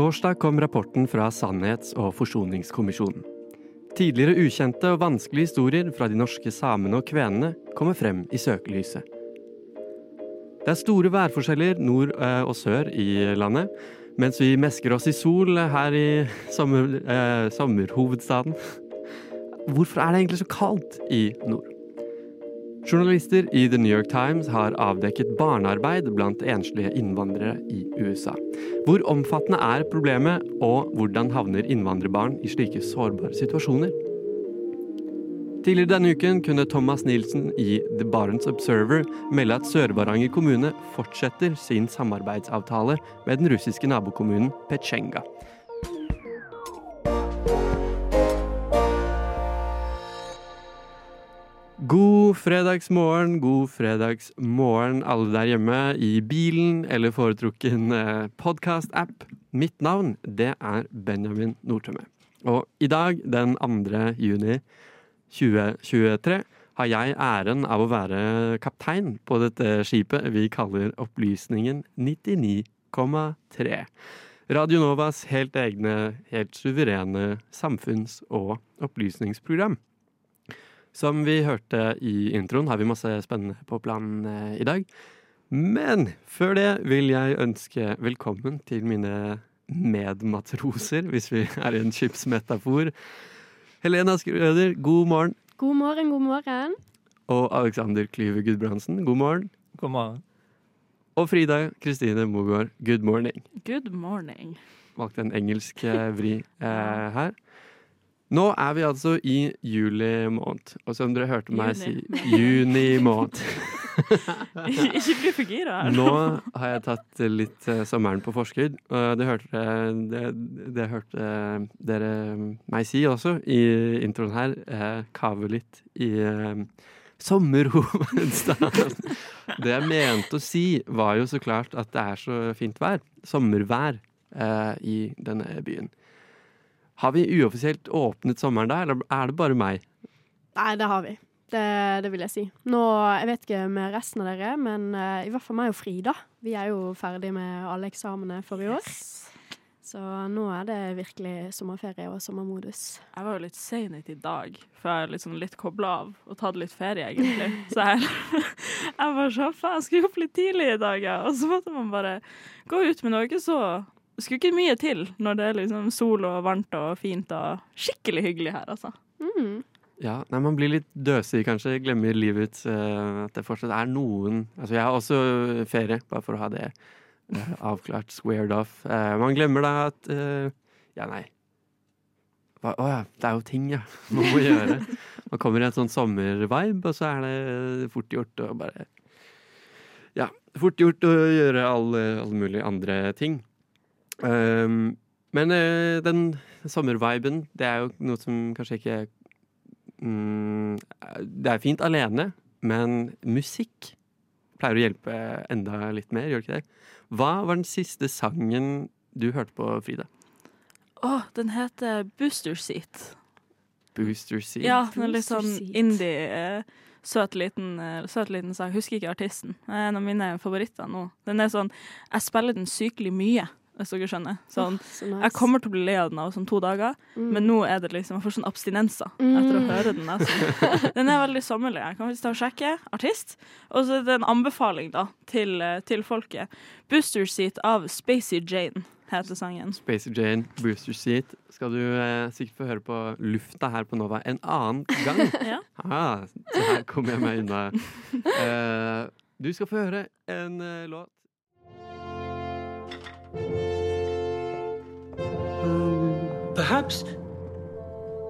Torsdag kom rapporten fra Sannhets- og forsoningskommisjonen. Tidligere ukjente og vanskelige historier fra de norske samene og kvenene kommer frem i søkelyset. Det er store værforskjeller nord eh, og sør i landet, mens vi mesker oss i sol her i sommer, eh, sommerhovedstaden. Hvorfor er det egentlig så kaldt i nord? Journalister i The New York Times har avdekket barnearbeid blant enslige innvandrere i USA. Hvor omfattende er problemet, og hvordan havner innvandrerbarn i slike sårbare situasjoner? Tidligere denne uken kunne Thomas Nielsen i The Barents Observer melde at Sør-Varanger kommune fortsetter sin samarbeidsavtale med den russiske nabokommunen Petsjenga. God fredagsmorgen, god fredagsmorgen alle der hjemme i bilen eller foretrukken eh, podkast-app. Mitt navn, det er Benjamin Nordtømme. Og i dag, den 2. juni 2023, har jeg æren av å være kaptein på dette skipet vi kaller Opplysningen 99,3. Radio Novas helt egne, helt suverene samfunns- og opplysningsprogram. Som vi hørte i introen, har vi masse spennende på planen eh, i dag. Men før det vil jeg ønske velkommen til mine medmatroser, hvis vi er i en skipsmetafor. Helena Skrøder, god morgen. God morgen, god morgen. Og Alexander Klyve Gudbrandsen, god morgen. God morgen. Og Frida Kristine Mogård, good morning. Good morning. Valgte en engelsk eh, vri eh, her. Nå er vi altså i juli måned, og som dere hørte meg si Juni måned. Ikke bli for gira. Nå har jeg tatt litt eh, sommeren på forskudd. Og det hørte, det, det hørte dere meg si også i introen her. Kave litt i eh, sommerhovedstaden. Det jeg mente å si, var jo så klart at det er så fint vær. Sommervær eh, i denne byen. Har vi uoffisielt åpnet sommeren da, eller er det bare meg? Nei, det har vi. Det, det vil jeg si. Nå, Jeg vet ikke med resten av dere, men uh, i hvert fall meg og Frida. Vi er jo ferdig med alle eksamene for i år. Så nå er det virkelig sommerferie og sommermodus. Jeg var jo litt sein i dag, for jeg er liksom litt kobla av og tatt litt ferie, egentlig. Så jeg, jeg var så faen, jeg skulle opp litt tidlig i dag, ja. Og så måtte man bare gå ut. Men det var ikke så Det skulle ikke mye til når det er liksom sol og varmt og fint og skikkelig hyggelig her, altså. Mm. Ja, nei, Man blir litt døsig, kanskje. Glemmer livet uh, at det fortsatt er noen Altså, jeg har også ferie, bare for å ha det uh, avklart, squared off. Uh, man glemmer da at Ja, nei. Å oh, ja, det er jo ting, ja. Man må gjøre. Man kommer i en sånn sommervibe, og så er det fort gjort å bare Ja, fort gjort å gjøre alle, alle mulige andre ting. Um, men den sommerviben, det er jo noe som kanskje ikke um, Det er fint alene, men musikk pleier å hjelpe enda litt mer, gjør det ikke det? Hva var den siste sangen du hørte på, Frida? Å, oh, den heter Booster Seat. Booster Seat? Ja, den er litt sånn indie, eh, søt liten, eh, søt liten sang. Husker ikke artisten. Det er en av mine favoritter nå. Den er sånn Jeg spiller den sykelig mye hvis dere skjønner. Sånn, oh, så nice. Jeg kommer til å bli lei av den om sånn to dager, mm. men nå er det liksom, jeg får sånn abstinenser mm. etter å høre den. Altså. Den er veldig sommerlig. Jeg kan faktisk ta og sjekke. Artist. Og så er det en anbefaling da, til, til folket. 'Booster Seat' av Spacey Jane heter sangen. Spacey Jane, 'Booster Seat'. Skal du eh, sikkert få høre på lufta her på Nova en annen gang. ja. ah, så her kommer jeg meg unna. Uh, du skal få høre en uh, låt. Um, perhaps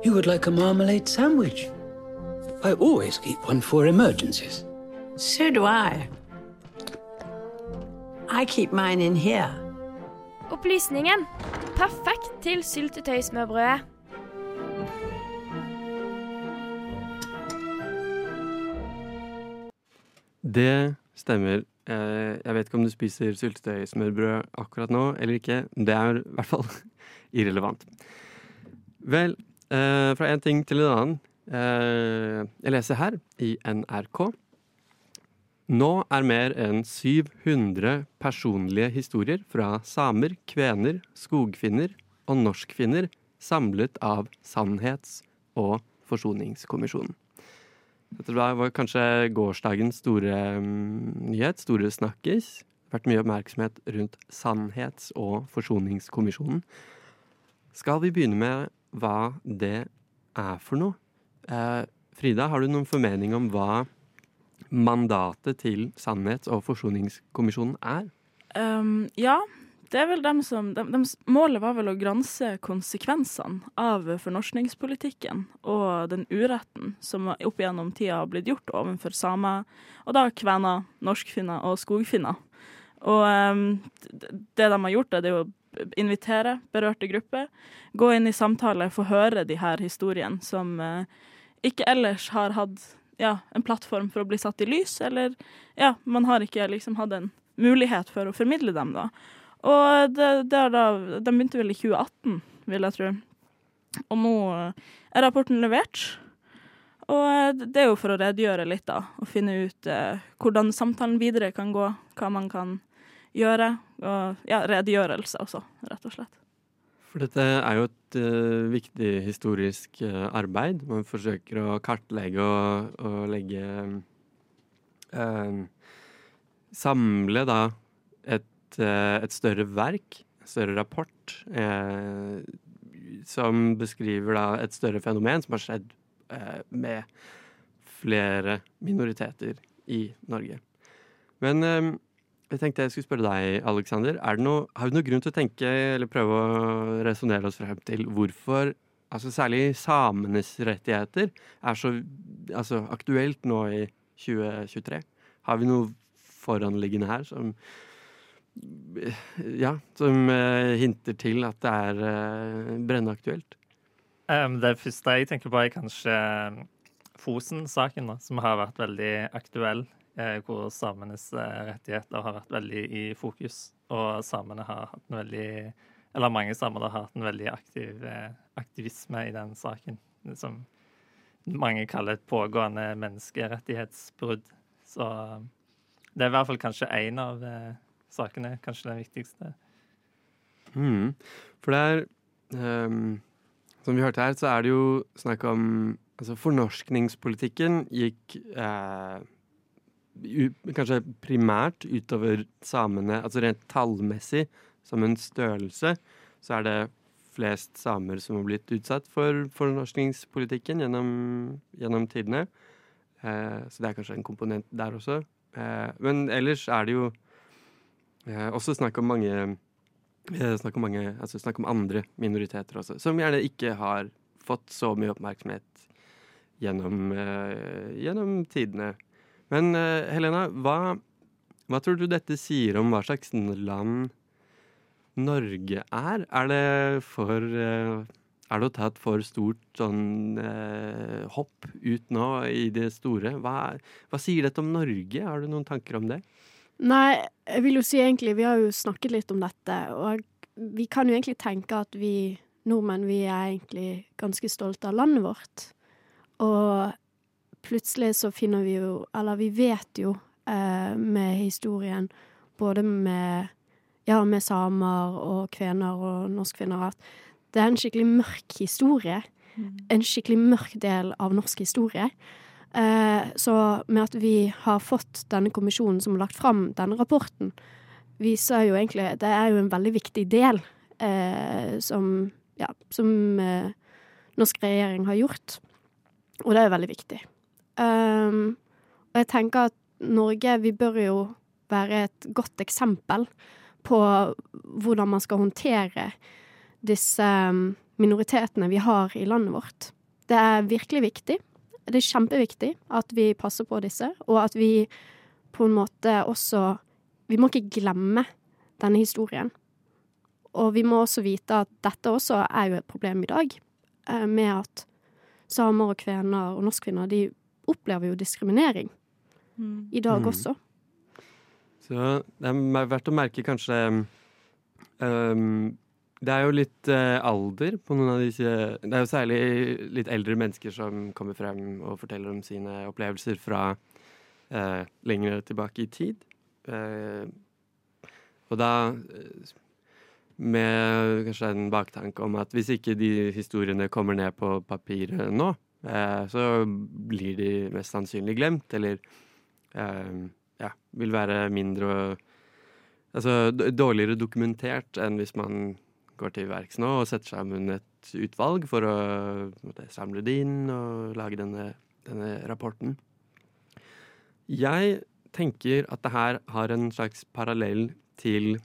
you would like a marmalade sandwich. I always keep one for emergencies. So do I. I keep mine in here. Opplysningen. Perfekt til syltetøysmørbrødet. Det stemmer. Eh, jeg vet ikke om du spiser syltetøysmørbrød akkurat nå eller ikke. Det er i hvert fall irrelevant. Vel, eh, fra en ting til en annen. Eh, jeg leser her i NRK. Nå er mer enn 700 personlige historier fra samer, kvener, skogfinner og norskfinner samlet av Sannhets- og forsoningskommisjonen. Dette var kanskje gårsdagens store mm, nyhet, store snakkis. Det har vært mye oppmerksomhet rundt Sannhets- og forsoningskommisjonen. Skal vi begynne med hva det er for noe? Eh, Frida, har du noen formening om hva mandatet til Sannhets- og forsoningskommisjonen er? Um, ja, det er vel dem som dem, dems Målet var vel å granse konsekvensene av fornorskningspolitikken og den uretten som opp gjennom tida har blitt gjort overfor samer, og da kvener, norskfinner og skogfinner. Og um, det de har gjort, er det å invitere berørte grupper, gå inn i samtale, få høre de her historiene som uh, ikke ellers har hatt ja, en plattform for å bli satt i lys, eller ja, man har ikke liksom hatt en mulighet for å formidle dem, da. Og det, det da, de begynte vel i 2018, vil jeg tro. Og nå er rapporten levert. Og eh, det er jo for å redegjøre litt, da, og finne ut eh, hvordan samtalen videre kan gå, hva man kan gjøre. Og ja, redegjørelse også, rett og slett. For dette er jo et uh, viktig historisk uh, arbeid. Man forsøker å kartlegge og, og legge uh, Samle da et, eh, et større verk, en større rapport, eh, som beskriver da et større fenomen som har skjedd eh, med flere minoriteter i Norge. Men eh, jeg tenkte jeg skulle spørre deg. Er noe, har du noen grunn til å tenke, eller prøve å resonnere oss frem til hvorfor altså særlig samenes rettigheter er så altså, aktuelt nå i 2023? Har vi noe foranliggende her som ja, som eh, hinter til at det er eh, brennaktuelt? Um, det første jeg tenker på, er kanskje Fosen-saken, da, som har vært veldig aktuell. Eh, hvor samenes eh, rettigheter har vært veldig i fokus. Og samene har hatt en veldig Eller mange samer har hatt en veldig aktiv eh, aktivisme i den saken. Som mange kaller et pågående menneskerettighetsbrudd. Så det er i hvert fall kanskje én av sakene, kanskje den viktigste. Mm. For det er um, Som vi hørte her, så er det jo snakk om Altså, fornorskningspolitikken gikk eh, kanskje primært utover samene Altså rent tallmessig, som en størrelse, så er det flest samer som har blitt utsatt for fornorskningspolitikken gjennom, gjennom tidene. Eh, så det er kanskje en komponent der også. Eh, men ellers er det jo eh, også snakk om mange eh, snakk om, mange, altså snakk om andre minoriteter også, som gjerne ikke har fått så mye oppmerksomhet gjennom, eh, gjennom tidene. Men eh, Helena, hva, hva tror du dette sier om hva slags land Norge er? Er det for eh, Er det å ta et for stort sånn eh, hopp ut nå i det store? Hva, hva sier dette om Norge? Har du noen tanker om det? Nei, jeg vil jo si egentlig, vi har jo snakket litt om dette, og vi kan jo egentlig tenke at vi nordmenn, vi er egentlig ganske stolte av landet vårt. Og plutselig så finner vi jo, eller vi vet jo eh, med historien, både med, ja, med samer og kvener og norskfinner, at det er en skikkelig mørk historie. En skikkelig mørk del av norsk historie. Eh, så med at vi har fått denne kommisjonen som har lagt fram denne rapporten, viser jo egentlig Det er jo en veldig viktig del eh, som, ja, som eh, norsk regjering har gjort. Og det er jo veldig viktig. Og jeg tenker at Norge, vi bør jo være et godt eksempel på hvordan man skal håndtere disse minoritetene vi har i landet vårt. Det er virkelig viktig. Det er kjempeviktig at vi passer på disse, og at vi på en måte også Vi må ikke glemme denne historien. Og vi må også vite at dette også er jo et problem i dag, eh, med at samer og kvener og norskkvinner de opplever jo diskriminering i dag Mm. også. Så det er verdt å merke kanskje ehm, Det er jo litt eh, alder på noen av disse Det er jo særlig litt eldre mennesker som kommer frem og forteller om sine opplevelser fra eh, lenger tilbake i tid. Eh, og da eh, med kanskje en baktanke om at hvis ikke de historiene kommer ned på papiret nå, eh, så blir de mest sannsynlig glemt, eller eh, ja, vil være mindre Altså dårligere dokumentert enn hvis man går til verks nå og setter sammen et utvalg for å samle det inn og lage denne, denne rapporten. Jeg tenker at det her har en slags parallell til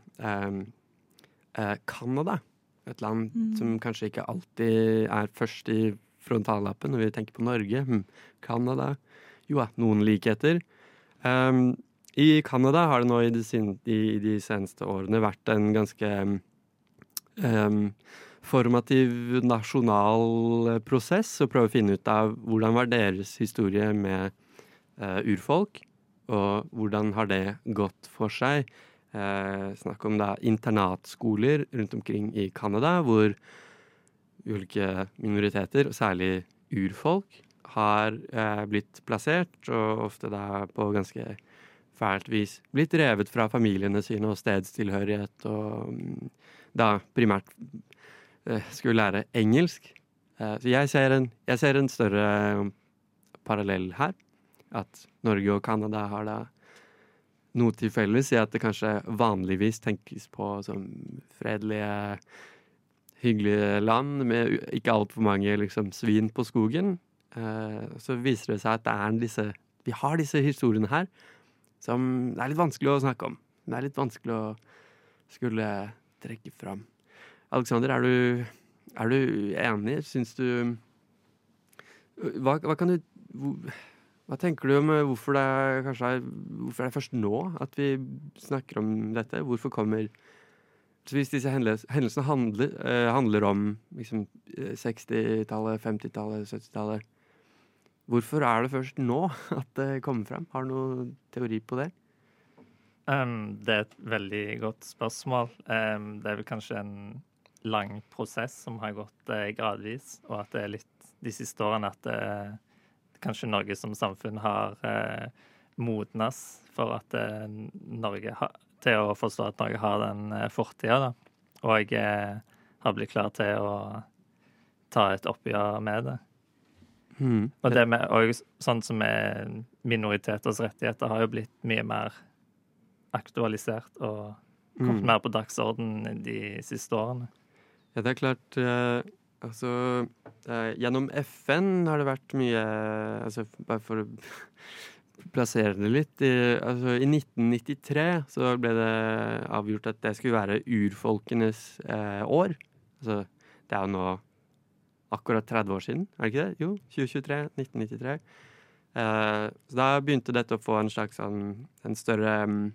Canada. eh, Et land som kanskje ikke alltid er først i frontallappen når vi tenker på Norge. Hm, Canada. Jo da, noen likheter. Um, I Canada har det nå i de, i, de seneste årene vært en ganske formativ nasjonal prosess og prøve å finne ut av hvordan var deres historie med eh, urfolk, og hvordan har det gått for seg. Eh, snakk om da internatskoler rundt omkring i Canada, hvor ulike minoriteter, og særlig urfolk, har eh, blitt plassert, og ofte da på ganske fælt vis blitt revet fra familiene sine og stedstilhørighet, og mm, da primært eh, skulle lære engelsk. Eh, så jeg ser, en, jeg ser en større eh, parallell her. At Norge og Canada har da noe til felles i at det kanskje vanligvis tenkes på som fredelige, hyggelige land med ikke altfor mange liksom, svin på skogen. Eh, så viser det seg at det disse, vi har disse historiene her som det er litt vanskelig å snakke om. Det er litt vanskelig å skulle trekke fram. Alexander, er du, er du enig? Syns du hva, hva kan du Hva tenker du om eh, hvorfor det, er, er, hvorfor det er først nå at vi snakker om dette? Hvorfor kommer Hvis disse hendelsene handler, eh, handler om liksom, eh, 60-tallet, 50-tallet, 70-tallet Hvorfor er det først nå at det kommer frem? Har du noen teori på det? Um, det er et veldig godt spørsmål. Um, det er vel kanskje en lang prosess som har gått uh, gradvis, og at det er litt de siste årene at det, kanskje Norge som samfunn har uh, modnes for at uh, Norge ha, til å forstå at Norge har den uh, fortida, da. Og eh, har blitt klar til å ta et oppgjør med det. Mm. Og det med, og sånn som minoriteters rettigheter har jo blitt mye mer aktualisert og kommet Mm. mer på dagsorden de siste årene. Ja, det er klart eh, Altså eh, Gjennom FN har det vært mye Altså bare for å plassere det litt i, altså, I 1993 så ble det avgjort at det skulle være urfolkenes eh, år. Altså det er jo nå akkurat 30 år siden, er det ikke det? Jo, 2023. 1993. Eh, så da begynte dette å få en slags sånn en større mm,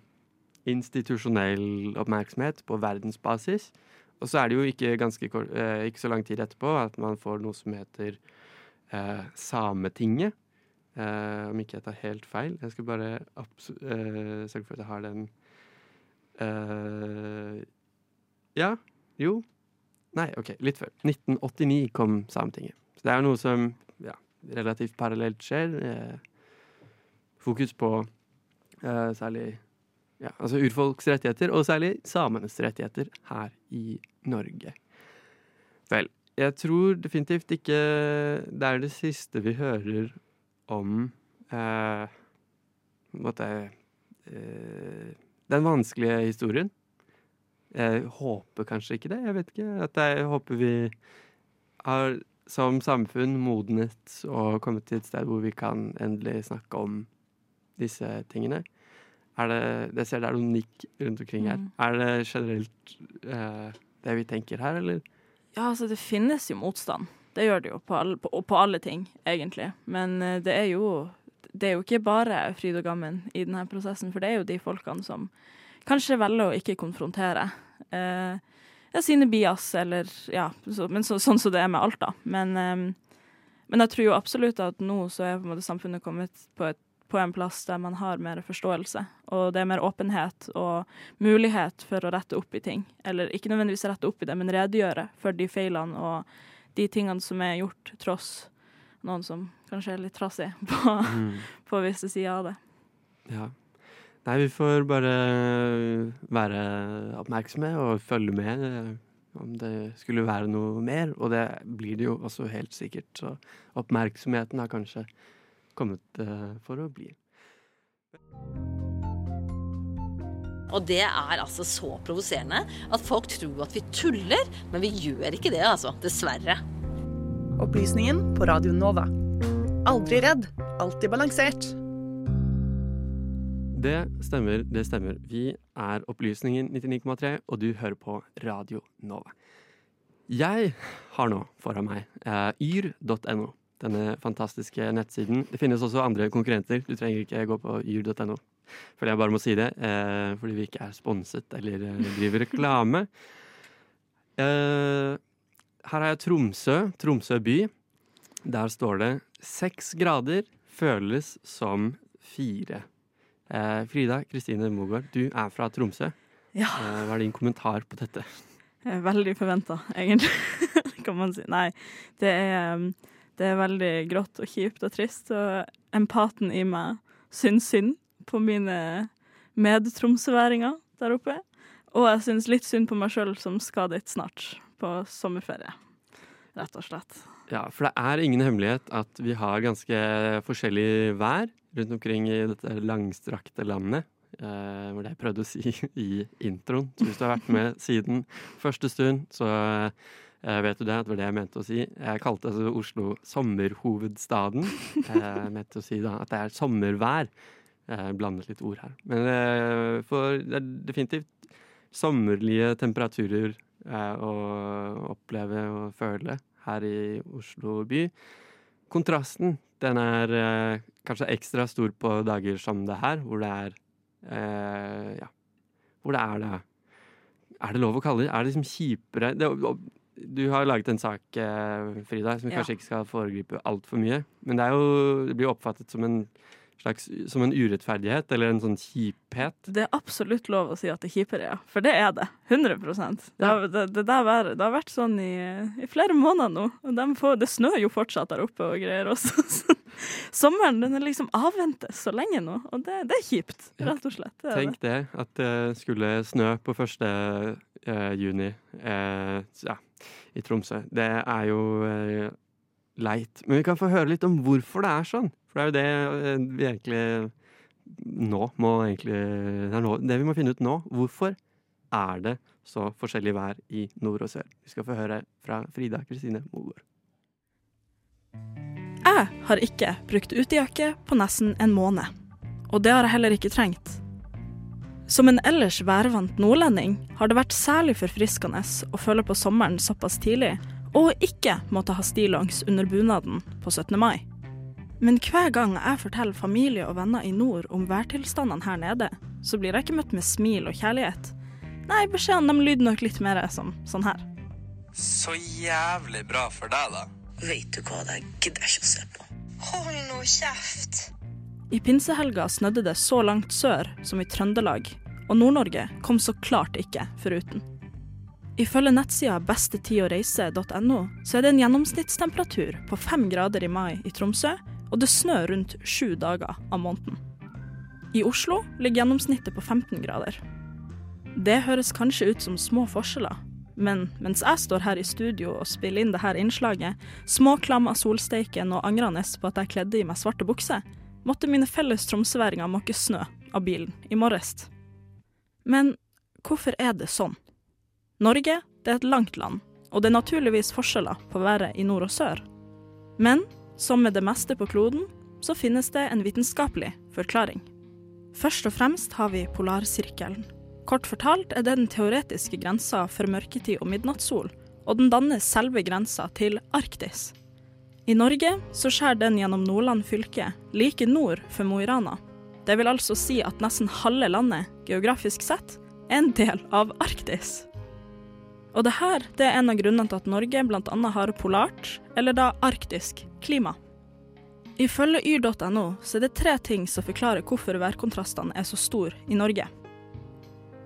institusjonell oppmerksomhet på verdensbasis. Og så er det jo ikke, ganske, eh, ikke så lang tid etterpå at man får noe som heter eh, Sametinget. Eh, om ikke jeg tar helt feil. Jeg skal bare eh, sørge for at jeg har den eh, Ja. Jo. Nei, OK, litt før. 1989 kom Sametinget. Så det er jo noe som ja, relativt parallelt skjer. Eh, fokus på særlig ja, altså urfolks rettigheter, og særlig samenes rettigheter her i Norge. Vel, jeg tror definitivt ikke det er det siste vi hører om eh, måtte, eh, den vanskelige historien. Jeg håper kanskje ikke det, jeg vet ikke. At jeg håper vi har som samfunn modnet og kommet til et sted hvor vi kan endelig snakke om disse tingene. Er det, jeg ser det er noen nikk rundt omkring her. Mm. Er det generelt eh, det vi tenker her, eller? Ja, altså det finnes jo motstand. Det gjør det jo på alle, på, på alle ting, egentlig. Men eh, det er jo det er jo ikke bare fryd og gammen i denne prosessen, for det er jo de folkene som kanskje velger å ikke konfrontere eh, sine bias, eller ja, så, men så, sånn som det er med alt, da. Men, eh, men jeg tror jo absolutt at nå så er på en måte samfunnet kommet på, et, på en plass der man har mer forståelse, og det er mer åpenhet og mulighet for å rette opp i ting. Eller ikke nødvendigvis rette opp i det, men redegjøre for de feilene og de tingene som er gjort, tross noen som kanskje er litt trassig på, på visse sider av det. Ja. Nei, vi får bare være oppmerksomme og følge med eh, om det skulle være noe mer. Og det blir det jo også helt sikkert. Så oppmerksomheten har kanskje kommet eh, for å bli. Og det er altså så provoserende at folk tror at vi tuller, men vi gjør ikke det, altså. Dessverre. Opplysningen på Radio Nova. Aldri redd, alltid balansert. Det stemmer, det stemmer. Vi er Opplysningen 99,3, og du hører på Radio Nova. Jeg har nå foran meg eh, yr.no, denne fantastiske nettsiden. Det finnes også andre konkurrenter, du trenger ikke gå på yr.no. For jeg bare må si det, eh, fordi vi ikke er sponset eller eh, driver reklame. Eh, her har jeg Tromsø, Tromsø by. Der står det seks grader føles som fire. Eh, Frida Kristine Mogård, du er fra Tromsø. Ja. Eh, hva er din kommentar på dette? Veldig forventa, egentlig, kan man si. Nei, det er, um, det er veldig grått og kjipt og trist, og empaten i meg syns synd på mine medtromsøværinger der oppe. Og jeg syns litt synd på meg sjøl som skal dit snart, på sommerferie. Rett og slett. Ja, for det er ingen hemmelighet at vi har ganske forskjellig vær rundt omkring i dette langstrakte landet. Eh, det jeg prøvde å si i introen. Så hvis du har vært med siden første stund, så eh, vet du det. Det var det jeg mente å si. Jeg kalte altså Oslo sommerhovedstaden. Eh, jeg mente å si da at det er sommervær. Jeg blandet litt ord her. Men eh, for det er definitivt sommerlige temperaturer eh, å oppleve og føle her i Oslo by. Kontrasten den er eh, kanskje ekstra stor på dager som det her, hvor det er eh, Ja, hvor det er det Er det lov å kalle det Er det liksom kjipere det, Du har laget en sak, eh, Frida, som vi Ja. kanskje ikke skal foregripe altfor mye. Men det, er jo, det blir jo oppfattet som en slags Som en urettferdighet, eller en sånn kjiphet. Det er absolutt lov å si at det er kjipere, ja. For det er det. 100 Det har, det, det, der var, det har vært sånn i, i flere måneder nå. Og de får, det snør jo fortsatt der oppe og greier også. Så sommeren den er liksom avventes så lenge nå, og det, det er kjipt, rett og slett. Det Tenk det, at det skulle snø på 1. eh, juni eh, ja, i Tromsø. Det er jo eh, leit. Men vi kan få høre litt om hvorfor det er sånn. For det er jo det eh, vi egentlig nå må egentlig Det er nå, det vi må finne ut nå. Hvorfor er det så forskjellig vær i nord og sør? Vi skal få høre fra Frida Kristine Mogård. Jeg har ikke brukt utejakke på nesten en måned. Og det har jeg heller ikke trengt. Som en ellers værvant nordlending har det vært særlig forfriskende å føle på sommeren såpass tidlig, og ikke måtte ha stillongs under bunaden på 17. mai. Men hver gang jeg forteller familie og venner i nord om værtilstandene her nede, så blir jeg ikke møtt med smil og kjærlighet. Nei, beskjedene de lyder nok litt mer som sånn her. Så jævlig bra for deg, da. Vet du hva, det gidder jeg ikke å se på. Hold nå kjeft! I pinsehelga snødde det så langt sør som i Trøndelag, og Nord-Norge kom så klart ikke foruten. Ifølge nettsida bestetidåreise.no så er det en gjennomsnittstemperatur på fem grader i mai i Tromsø, og det snør rundt sju dager av måneden. I Oslo ligger gjennomsnittet på 15 grader. Det høres kanskje ut som små forskjeller, men mens jeg står her i studio og spiller inn dette innslaget, småklam av solsteiken og angrende på at jeg kledde i meg svarte bukser, måtte mine felles tromsøværinger måke snø av bilen i morges. Men hvorfor er det sånn? Norge det er et langt land, og det er naturligvis forskjeller på været i nord og sør. Men som med det meste på kloden, så finnes det en vitenskapelig forklaring. Først og fremst har vi polarsirkelen. Kort fortalt er det den teoretiske grensa for mørketid og midnattssol, og den danner selve grensa til Arktis. I Norge så skjærer den gjennom Nordland fylke, like nord for Mo i Rana. Det vil altså si at nesten halve landet, geografisk sett, er en del av Arktis. Og det her det er en av grunnene til at Norge bl.a. har polart, eller da arktisk, klima. Ifølge yr.no så er det tre ting som forklarer hvorfor værkontrastene er så store i Norge.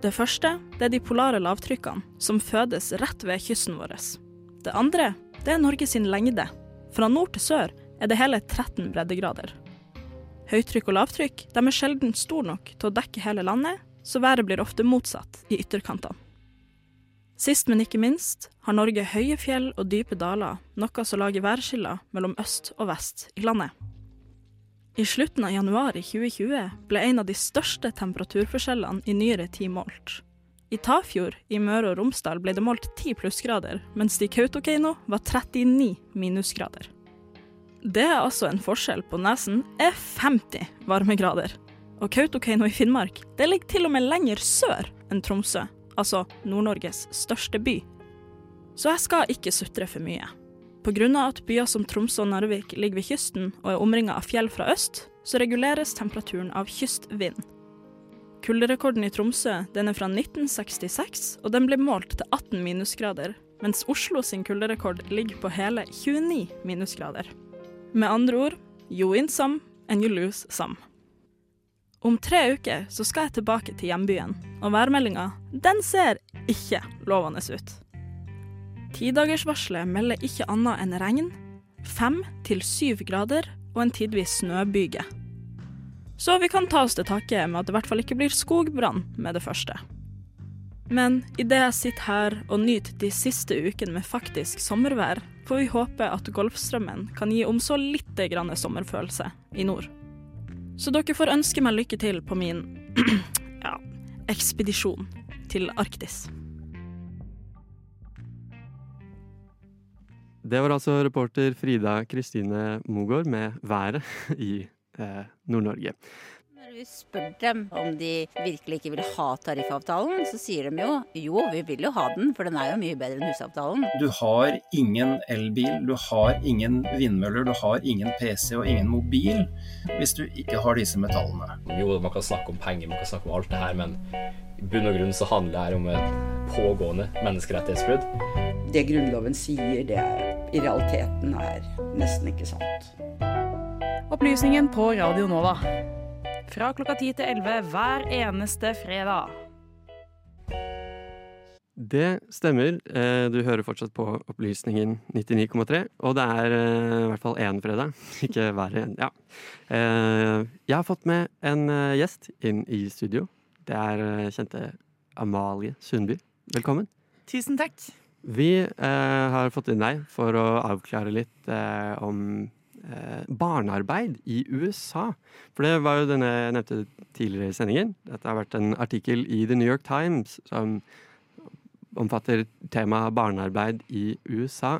Det første det er de polare lavtrykkene som fødes rett ved kysten vår. Det andre det er Norge sin lengde. Fra nord til sør er det hele 13 breddegrader. Høytrykk og lavtrykk er sjelden store nok til å dekke hele landet, så været blir ofte motsatt i ytterkantene. Sist, men ikke minst, har Norge høye fjell og dype daler, noe som lager værskiller mellom øst og vest i landet. I slutten av januar i 2020 ble en av de største temperaturforskjellene i nyere tid målt. I Tafjord i Møre og Romsdal ble det målt 10 plussgrader, mens det i Kautokeino var 39 minusgrader. Det er altså en forskjell på nesen er 50 varmegrader. Og Kautokeino i Finnmark det ligger til og med lenger sør enn Tromsø, altså Nord-Norges største by. Så jeg skal ikke sutre for mye. Pga. at byer som Tromsø og Narvik ligger ved kysten og er omringa av fjell fra øst, så reguleres temperaturen av kystvind. Kulderekorden i Tromsø den er fra 1966, og den ble målt til 18 minusgrader, mens Oslo sin kulderekord ligger på hele 29 minusgrader. Med andre ord you win some and you lose some. Om tre uker så skal jeg tilbake til hjembyen, og værmeldinga den ser ikke lovende ut. Tidagersvarselet melder ikke annet enn regn, fem til syv grader og en tidvis snøbyge. Så vi kan ta oss til takke med at det i hvert fall ikke blir skogbrann med det første. Men idet jeg sitter her og nyter de siste ukene med faktisk sommervær, får vi håpe at Golfstrømmen kan gi om så lite grann sommerfølelse i nord. Så dere får ønske meg lykke til på min ja, ekspedisjon til Arktis. Det var altså reporter Frida Kristine Mogård med været i eh, Nord-Norge. Vi spør dem om de virkelig ikke vil ha tariffavtalen, så sier de jo jo, vi vil jo ha den, for den er jo mye bedre enn husavtalen. Du har ingen elbil, du har ingen vindmøller, du har ingen PC og ingen mobil hvis du ikke har disse metallene. Jo, man kan snakke om penger, man kan snakke om alt det her, men i bunn og grunn så handler det her om et pågående menneskerettighetsbrudd. Det Grunnloven sier, det er, i realiteten er nesten ikke sant. Opplysningen på Radio Nova. Fra klokka 10 til 11 hver eneste fredag. Det stemmer. Eh, Du hører fortsatt på Opplysningen 99,3. Og det er eh, i hvert fall én fredag, ikke hver en. Ja. Eh, Jeg har fått med en gjest inn i studio. Det er kjente Amalie Sundby. Velkommen. Tusen takk. Vi har fått inn deg for å avklare litt om barnearbeid i USA. For det var jo denne jeg nevnte tidligere i sendingen. Dette har vært en artikkel i The New York Times som omfatter temaet barnearbeid i USA.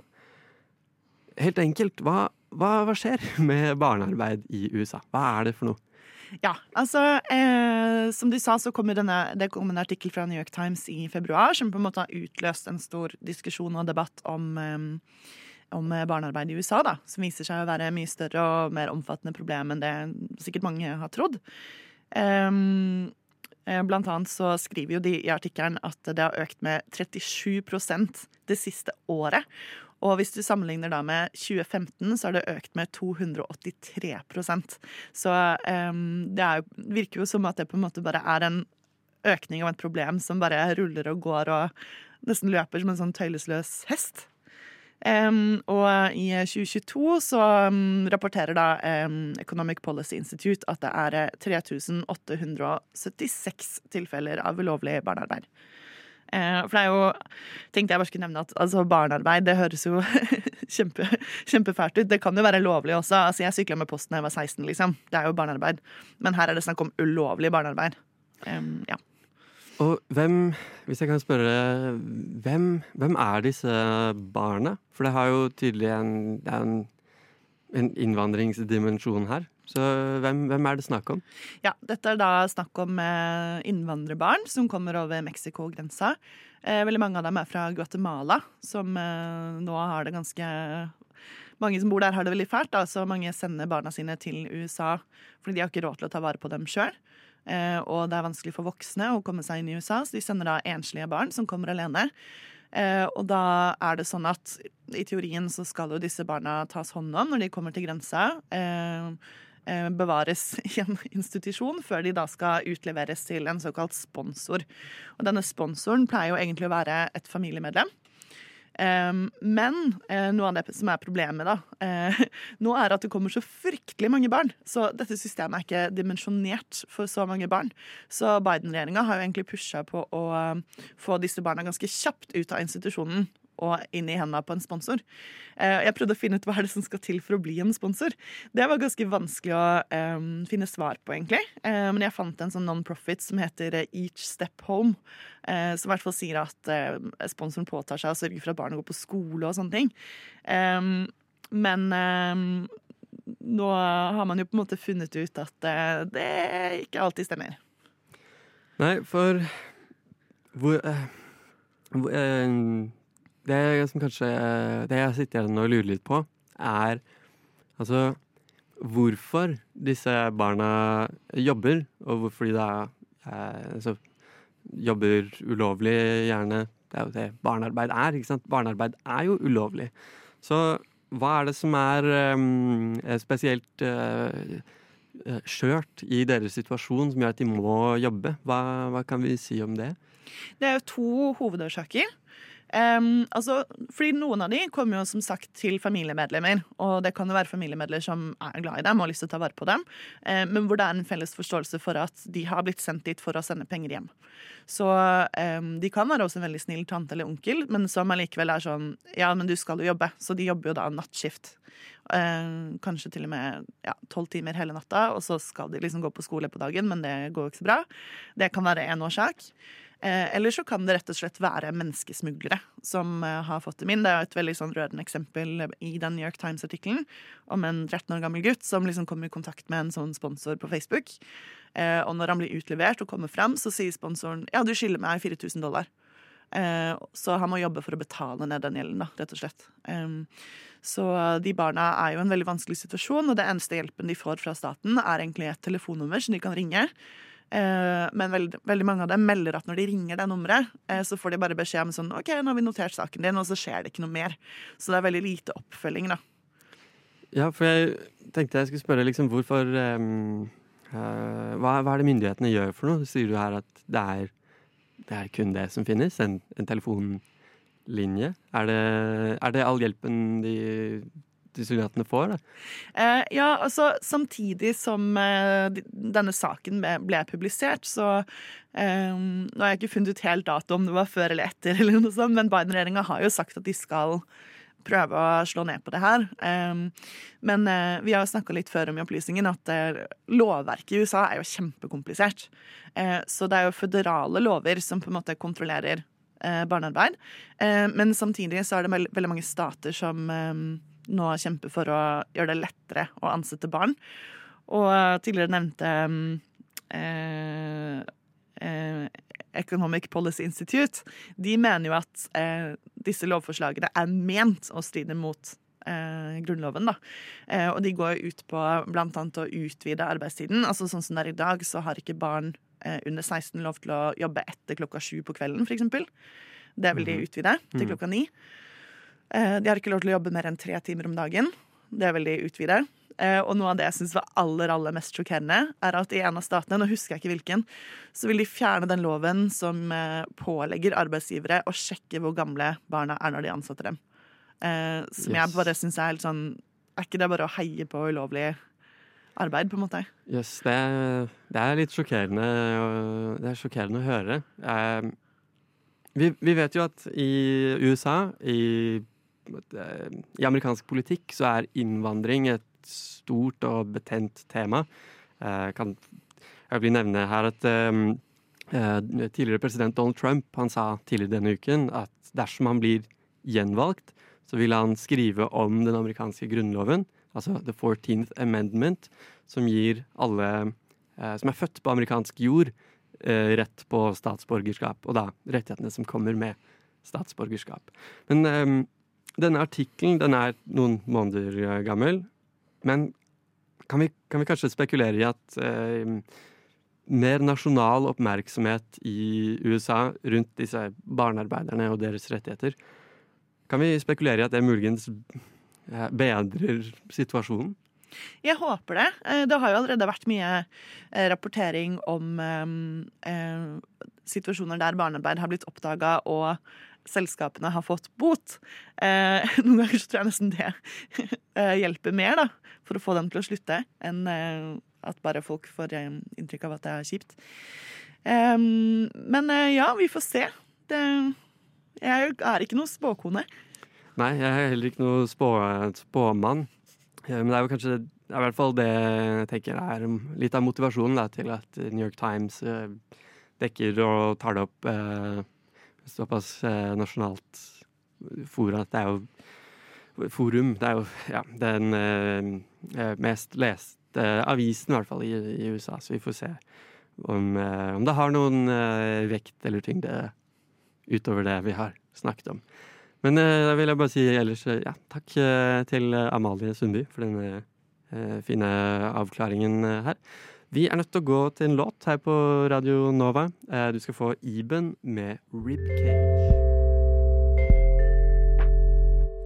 Helt enkelt, hva, hva, hva skjer med barnearbeid i USA? Hva er det for noe? Ja, altså eh, Som du sa, så kom denne, det kom en artikkel fra New York Times i februar som på en måte har utløst en stor diskusjon og debatt om, eh, om barnearbeid i USA, da, som viser seg å være mye større og mer omfattende problem enn det sikkert mange har trodd. Um, Blant annet så skriver jo de i artikkelen at det har økt med 37% det siste året. Og hvis du sammenligner da med 2015, så har det økt med 283% Så um, det er, virker jo som at det på en måte bare er en økning av et problem som bare ruller og går og nesten løper som en sånn tøylesløs hest. Um, og i 2022 så um, rapporterer da um, Economic Policy Institute at det er 3876 tilfeller av ulovlig barnearbeid. Uh, for det er jo Tenkte jeg bare skulle nevne at altså, barnearbeid det høres jo kjempe, kjempefælt ut. Det kan jo være lovlig også. Altså, jeg sykla med posten da jeg var 16, liksom. Det er jo barnearbeid. Men her er det snakk om ulovlig barnearbeid. ja. Og hvem, hvis jeg kan spørre, hvem, hvem er disse barna? For det har jo tydelig en, en, en innvandringsdimensjon her. Så hvem, hvem, er det snakk om? Ja, Dette er da snakk om eh, innvandrerbarn som kommer over Mexico-grensa. Eh, veldig mange av dem er fra Guatemala, som eh, nå har det ganske mange som bor der, har det veldig fælt. Da, så mange sender barna sine til USA fordi de har ikke råd til å ta vare på dem sjøl. Eh, og det er vanskelig for voksne å komme seg inn i USA, så de sender da enslige barn som kommer alene. Eh, og da er det sånn at i teorien så skal jo disse barna tas hånd om når de kommer til grensa. Eh, bevares i en institusjon før de da skal utleveres til en såkalt sponsor. Og denne sponsoren pleier jo egentlig å være et familiemedlem. Um, men eh, noe av det som er problemet da, eh, nå er at det kommer så fryktelig mange barn. Så dette systemet er ikke dimensjonert for så mange barn. Så Biden-regjeringa har jo egentlig pusha på å eh, få disse barna ganske kjapt ut av institusjonen og inn i hendene på en sponsor. Eh, Jeg prøvde å finne ut hva er det som skal til for å bli en sponsor. Det var ganske vanskelig å um, finne svar på, egentlig. Eh, men jeg fant en sånn non-profit som heter eh, Each Step Home. uh, som i hvert fall sier at uh, sponsoren påtar seg å sørge for at barna går på skole og sånne ting. Um, men um, nå har man jo på en måte funnet ut at det ikke alltid stemmer. Nei, for hvor, hvor Det som kanskje eh, Det jeg sitter igjen og lurer litt på, er altså hvorfor disse barna jobber, og hvorfor de da eh, altså, jobber ulovlig, gjerne. Det er jo det barnearbeid er, ikke sant? Barnearbeid er jo ulovlig. Så hva er det som er um, spesielt eh, skjørt i deres situasjon som gjør at de må jobbe? Hva, hva kan vi si om det? Det er jo to hovedårsaker. Em, altså, fordi Noen av de kommer jo som sagt til familiemedlemmer, og det kan jo være familiemedlemmer som er glad i dem og har lyst til å ta vare på dem, um, men hvor det er en felles forståelse for at de har blitt sendt dit for å sende penger hjem. Så um, de kan være også en veldig snill tante eller onkel, men som allikevel er sånn Ja, men du skal jo jobbe, så de jobber jo da nattskift. Eh, kanskje til og med tolv timer hele natta, og så skal de liksom gå på skole på dagen, men det går jo ikke så bra. Det kan være én årsak. Eh, eller så kan det rett og slett være menneskesmuglere som eh, har fått dem inn. Det er et veldig sånn rørende eksempel i den New York Times-artikkelen om en 13 år gammel gutt som liksom kommer i kontakt med en sånn sponsor på Facebook. Eh, og når han blir utlevert og kommer fram, så sier sponsoren ja, du skylder meg 4000 dollar. Så han må jobbe for å betale ned den gjelden, da, rett og slett. Så de barna er jo i en veldig vanskelig situasjon, og det eneste hjelpen de får fra staten, er egentlig et telefonnummer som de kan ringe. Eh, men veldig, veldig mange av dem melder at når de ringer det nummeret, eh, så får de bare beskjed om sånn OK, nå har vi notert saken din, og så skjer det ikke noe mer. Så det er veldig lite oppfølging, da. Ja, for jeg tenkte jeg skulle spørre liksom hvorfor um, uh, hva, hva er det myndighetene gjør for noe? Sier du her at det er, det er kun det som finnes? En, en telefonlinje? Er det, er det all hjelpen de tilsynelatende får? Eh, ja, altså samtidig som eh, denne saken ble, publisert, så eh, Nå har jeg ikke funnet ut helt dato om det var før eller etter, eller noe sånt, men Biden-regjeringa har jo sagt at de skal prøve å slå ned på det her. Eh, men eh, vi har snakka litt før om i opplysningen at eh, lovverket i USA er jo kjempekomplisert. Så det er jo føderale lover som på en måte kontrollerer barnearbeid. Men samtidig så er det veldig mange stater som nå kjemper for å gjøre det lettere å ansette barn. Og eh, tidligere nevnte eh, eh, Economic Policy Institute, de mener jo at eh, disse lovforslagene er ment å stride mot eh, Grunnloven. Da. Eh, og de går ut på annet å utvide arbeidstiden. Altså Sånn som det er i dag, så har ikke barn eh, under 16 lov til å jobbe etter klokka sju på kvelden, f.eks. Det vil de Mhm. utvide til Mhm. klokka ni. Eh, De har ikke lov til å jobbe mer enn tre timer om dagen. Det vil de utvide. Eh, Og noe av det jeg syns var aller aller mest sjokkerende, er at i en av statene, nå husker jeg ikke hvilken, så vil de fjerne den loven som eh, pålegger arbeidsgivere å sjekke hvor gamle barna er når de ansetter dem. Eh, Som Yes. jeg bare syns er helt sånn Er ikke det bare å heie på ulovlig arbeid, på en måte? Yes, det, er- det er litt sjokkerende, det er sjokkerende å høre. Eh, vi, vi vet jo at i USA, i, eh, i amerikansk politikk, så er innvandring et stort og betent tema. Jeg kan, jeg vil nevne her at eh, eh, tidligere president Donald Trump han sa tidligere denne uken at dersom han blir gjenvalgt, så vil han skrive om den amerikanske grunnloven, altså The 14th Amendment, som gir alle eh, som er født på amerikansk jord, eh, rett på statsborgerskap, og da rettighetene som kommer med statsborgerskap. Men eh, denne artikkelen den er noen måneder eh, gammel, men kan vi, kan vi kanskje spekulere i at eh, mer nasjonal oppmerksomhet i USA rundt disse barnearbeiderne og deres rettigheter Kan vi spekulere i at det muligens eh, bedrer situasjonen? Jeg håper det. Eh, Det har jo allerede vært mye rapportering om eh, situasjoner der barnearbeid har blitt oppdaga og selskapene har fått bot. Eh, noen ganger så tror jeg nesten det eh, hjelper mer da, for å få dem til å slutte, enn eh, at bare folk får eh, inntrykk av at det er kjipt. Eh, men ja, vi får se. Det, jeg er ikke noe spåkone. Nei, jeg er heller ikke noe spå, spåmann. Men det er jo kanskje det er i hvert fall det jeg tenker er litt av motivasjonen da, til at New York Times dekker og tar det opp eh, såpass eh, nasjonalt fora det er jo forum. Det er jo ja, den eh, eh, mest leste avisen, i hvert fall, i, i USA. Så vi får se om, om det har noen vekt eller tyngde utover det vi har snakket om. Men da vil jeg bare si ellers ja, takk til Amalie Sundby for denne fine avklaringen her. Vi er nødt til å gå til en låt her på Radio Nova. Eh, du skal få Iben med Ribcage.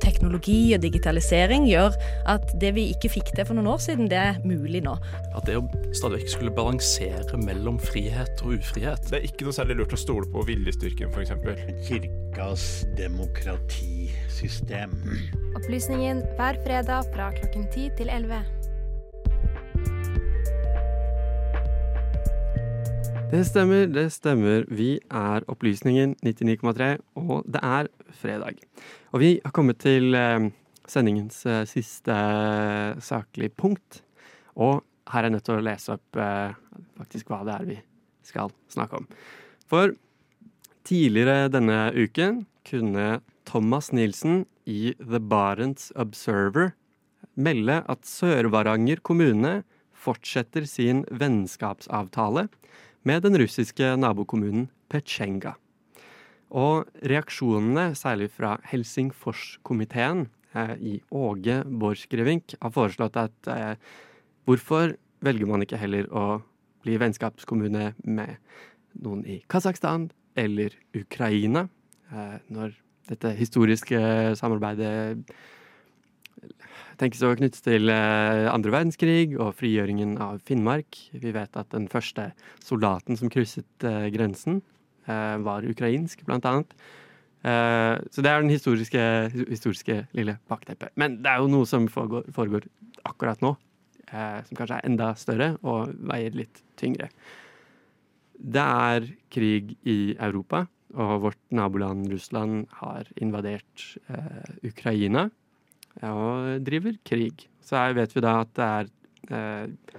Teknologi og digitalisering gjør at det vi ikke fikk til for noen år siden, det er mulig nå. At det å stadig vekk skulle balansere mellom frihet og ufrihet Det er ikke noe særlig lurt å stole på viljestyrken, f.eks. Kirkas demokratisystem. Opplysningen hver fredag fra klokken 10 til 11. Det stemmer, det stemmer. Vi er Opplysningen 99,3, og det er fredag. Og vi har kommet til eh, sendingens eh, siste eh, saklige punkt. Og her er jeg nødt til å lese opp faktisk hva det er vi skal snakke om. For tidligere denne uken kunne Thomas Nilsen i The Barents Observer melde at Sør-Varanger kommune fortsetter sin vennskapsavtale med den russiske nabokommunen Petsjenga. Og reaksjonene, særlig fra Helsingforskomiteen eh, i Åge Borchgrevink, har foreslått at eh, hvorfor velger man ikke heller å bli vennskapskommune med noen i Kasakhstan eller Ukraina, eh, når dette historiske samarbeidet tenkes å knyttes til eh, andre verdenskrig og frigjøringen av Finnmark. Vi vet at den første soldaten som krysset eh, grensen, eh, var ukrainsk, blant annet. Så det er den historiske, historiske lille bakteppet. Men det er jo noe som foregår, foregår akkurat nå, som kanskje er enda større og veier litt tyngre. Det er krig i Europa, og vårt naboland Russland har invadert Ukraina og driver krig. Så her vet vi da at det er eh,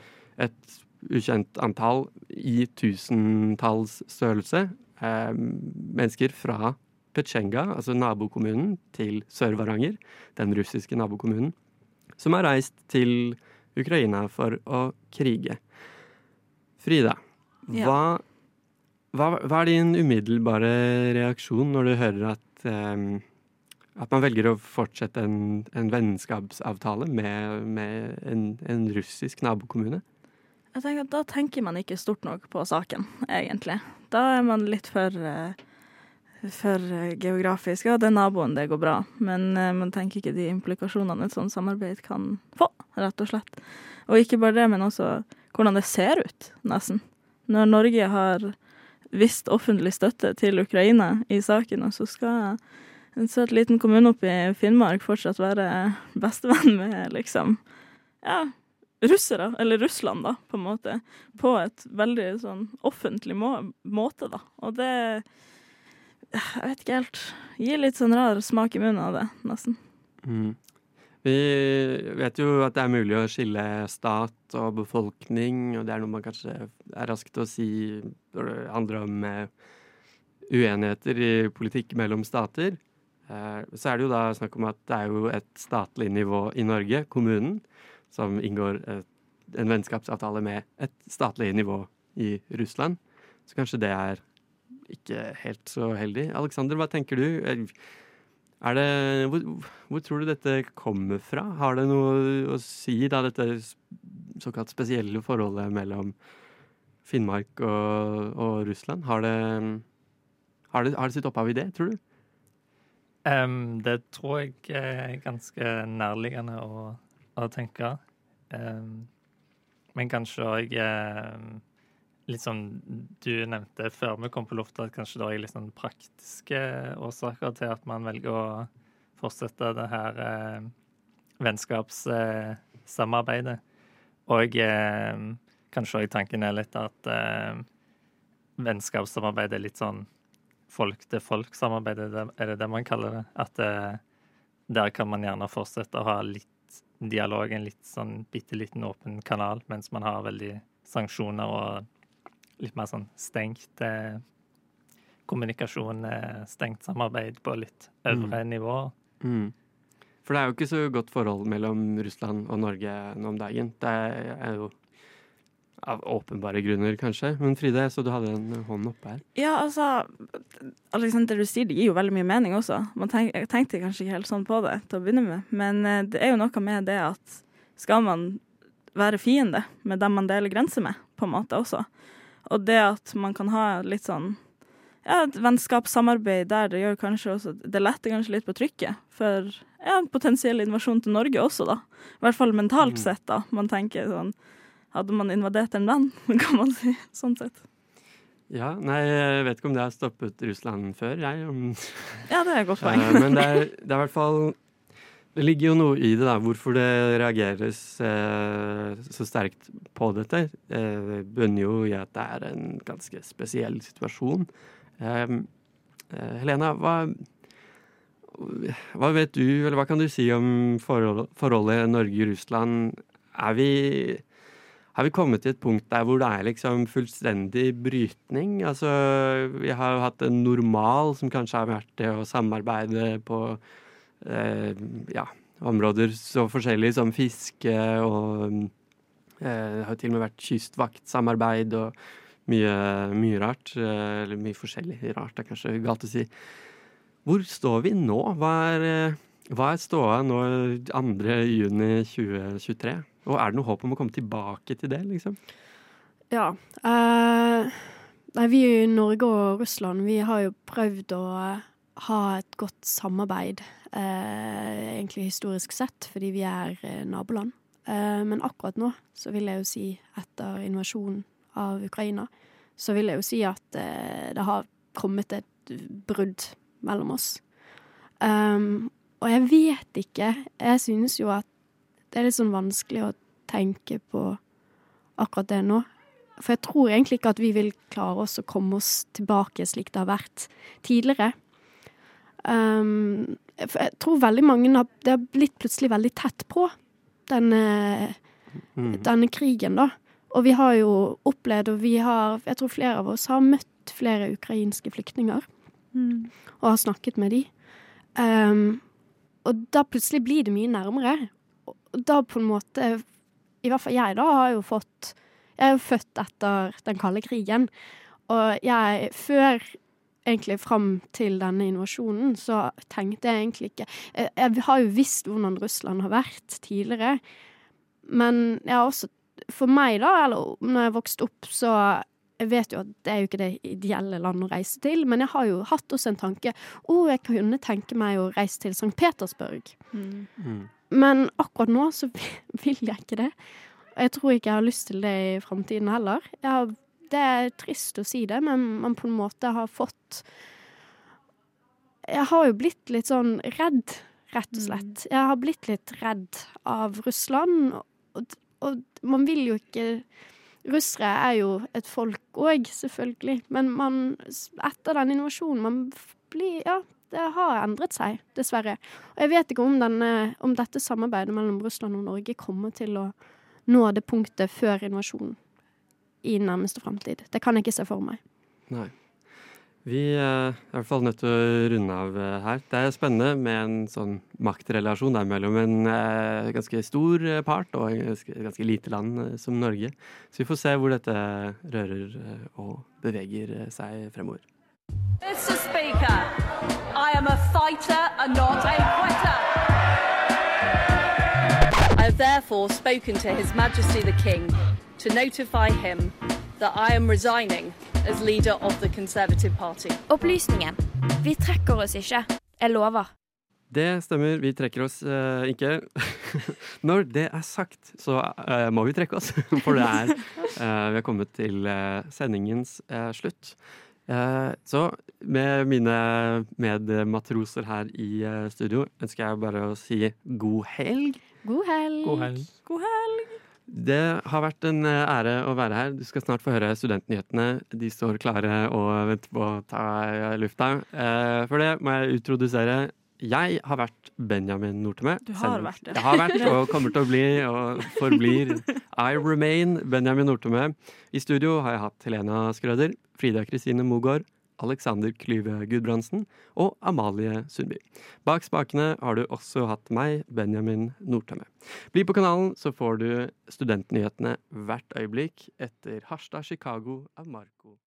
et ukjent antall i tusentalls størrelse eh, mennesker fra Petsjenga, altså nabokommunen til Sør-Varanger, den russiske nabokommunen, som har reist til Ukraina for å krige. Frida, Ja. hva, hva, hva er din umiddelbare reaksjon når du hører at eh, at man velger å fortsette en, en vennskapsavtale med, med en, en russisk nabokommune? Jeg tenker at Da tenker man ikke stort nok på saken, egentlig. Da er man litt for, eh, for eh, geografisk. Ja, det er naboen, det går bra. Men eh, man tenker ikke de implikasjonene et sånt samarbeid kan få, rett og slett. Og ikke bare det, men også hvordan det ser ut, nesten. Når Norge har visst offentlig støtte til Ukraina i saken, og så skal en søt liten kommune oppe i Finnmark fortsatt være bestevenn med liksom ja, russere, eller Russland, da, på en måte. På et veldig sånn offentlig må måte, da. Og det Jeg vet ikke helt. Gir litt sånn rar smak i munnen av det, nesten. Mm. Vi vet jo at det er mulig å skille stat og befolkning, og det er noe man kanskje er rask til å si når det handler om eh, uenigheter i politikk mellom stater. Eh, Så er det jo da snakk om at det er jo et statlig nivå i Norge, kommunen, som inngår en vennskapsavtale med et statlig nivå i Russland. Så kanskje det er ikke helt så heldig. Aleksander, hva tenker du? Er det, hvor, hvor tror du dette kommer fra? Har det noe å si, da, dette såkalt spesielle forholdet mellom Finnmark og, og Russland? Har det, har, det, har det sitt opphav i det, tror du? Em, det tror jeg er ganske nærliggende å, å tenke. Um, men kanskje òg litt som Du nevnte før vi kom på lufta at kanskje det er litt sånn praktiske årsaker til at man velger å fortsette det her eh, vennskapssamarbeidet. Og eh, kanskje òg tanken er litt at eh, vennskapssamarbeid er litt sånn folk-til-folk-samarbeid, er, det- det man kaller det? At eh, der kan man gjerne fortsette å ha litt dialog, en litt sånn bitte liten åpen kanal, mens man har veldig sanksjoner og litt mer sånn stengt eh, kommunikasjon, eh, stengt samarbeid på litt øvre nivå. Mm. For det er jo ikke så godt forhold mellom Russland og Norge nå om dagen. Det er jo av åpenbare grunner, kanskje. Men Fride, så du hadde en hånd oppe her. Ja, altså Alexander, det du sier, det gir jo veldig mye mening også. Man tenk, jeg tenkte kanskje ikke helt sånn på det til å begynne med, men eh, det er jo noe med det at skal man være fiende med dem man deler grenser med, på en måte også, og det at man kan ha litt sånn ja, et vennskapssamarbeid der, det gjør kanskje også Det letter kanskje litt på trykket for ja, potensiell invasjon til Norge også, da. I hvert fall mentalt Mm. sett, da. Man tenker sånn Hadde man invadert en land, kan man si. Sånn sett. Ja, nei, jeg vet ikke om det har stoppet Russland før, jeg. Ja, det er et godt poeng. Eh, Men det er, det er i hvert fall Det ligger jo noe i det, da. Hvorfor det reageres eh, så sterkt på dette. Eh, bunner jo i at det er en ganske spesiell situasjon. Eh, eh, Helena, hva, hva vet du, eller hva kan du si om forhold, forholdet Norge-Russland? Er vi har vi kommet til et punkt der hvor det er liksom fullstendig brytning? Altså, vi har jo hatt en normal som kanskje har vært det å samarbeide på eh, ja, områder så forskjellige som fiske og eh, Det har jo til og med vært kystvaktsamarbeid og mye, mye rart. Eh, eller mye forskjellig rart, er kanskje galt å si. Hvor står vi nå? Hva er, eh, hva er ståa nå 2. juni 2023? Og er det noe håp om å komme tilbake til det, liksom? Ja. eh, nei, vi i Norge og Russland, vi har jo prøvd å eh, ha et godt samarbeid, eh, egentlig historisk sett, fordi vi er eh, naboland. Eh, men akkurat nå, så vil jeg jo si, etter invasjonen av Ukraina, så vil jeg jo si at eh, det har kommet et brudd mellom oss. Um, og jeg vet ikke. Jeg synes jo at det er litt sånn vanskelig å tenke på akkurat det nå. For jeg tror egentlig ikke at vi vil klare oss å komme oss tilbake slik det har vært tidligere. Um, for jeg tror veldig mange har Det har blitt plutselig veldig tett på, denne, denne krigen, da. Og vi har jo opplevd, og vi har Jeg tror flere av oss har møtt flere ukrainske flyktninger Mm. og har snakket med de. Um, og da plutselig blir det mye nærmere. Da på en måte I hvert fall jeg, da, har jo fått Jeg er jo født etter den kalde krigen. Og jeg Før egentlig fram til denne invasjonen, så tenkte jeg egentlig ikke Jeg, jeg har jo visst hvordan Russland har vært tidligere, men jeg har også For meg, da, eller når jeg vokste opp, så jeg vet jo at det er jo ikke det ideelle landet å reise til, men jeg har jo hatt også en tanke Å, jeg kunne tenke meg å reise til St. Petersburg. Mm. Men akkurat nå så vil jeg ikke det. Og jeg tror ikke jeg har lyst til det i framtiden heller. Har, det er trist å si det, men man på en måte har fått Jeg har jo blitt litt sånn redd, rett og slett. Jeg har blitt litt redd av Russland, og, og man vil jo ikke Russere er jo et folk òg, selvfølgelig, men man, etter den invasjonen man blir Ja, det har endret seg, dessverre. Og jeg vet ikke om, denne, om dette samarbeidet mellom Russland og Norge kommer til å nå det punktet før invasjonen i nærmeste framtid. Det kan jeg ikke se for meg. Nei. Vi eh, er i hvert fall nødt til å runde av eh, her. Det er spennende med en sånn maktrelasjon der mellom en eh, ganske stor part og et ganske, lite land som Norge. Så vi får se hvor dette rører og beveger seg fremover. Mr. Speaker, I am a fighter and not a quitter. I have therefore spoken to His Majesty the King to notify him that I am resigning as leader of the Conservative Party. Opplysningen. Vi trekker oss ikke. Jeg lover. Det stemmer. Vi trekker oss eh, ikke. Når det er sagt, så eh, må vi trekke oss. For det er eh, Vi har kommet til eh, sendingens eh, slutt. Eh, så med mine medmatroser her i eh, studio ønsker jeg bare å si god helg. God helg. God helg. God helg. Det har vært en eh, ære å være her. Du skal snart få høre studentnyhetene. De står klare og venter på å ta lufta. Eh, For det må jeg introdusere. Jeg har vært Benjamin Nortemø. Du har Selv- vært det. Jeg har vært og kommer til å bli og forblir I remain Benjamin Nortemø. I studio har jeg hatt Helena Skrøder, Frida Kristine Mogård, Alexander Klyve Gudbrandsen og Amalie Sundby. Bak spakene har du også hatt meg, Benjamin Nordtømme. Bli på kanalen, så får du studentnyhetene hvert øyeblikk etter Harstad Chicago av Marco.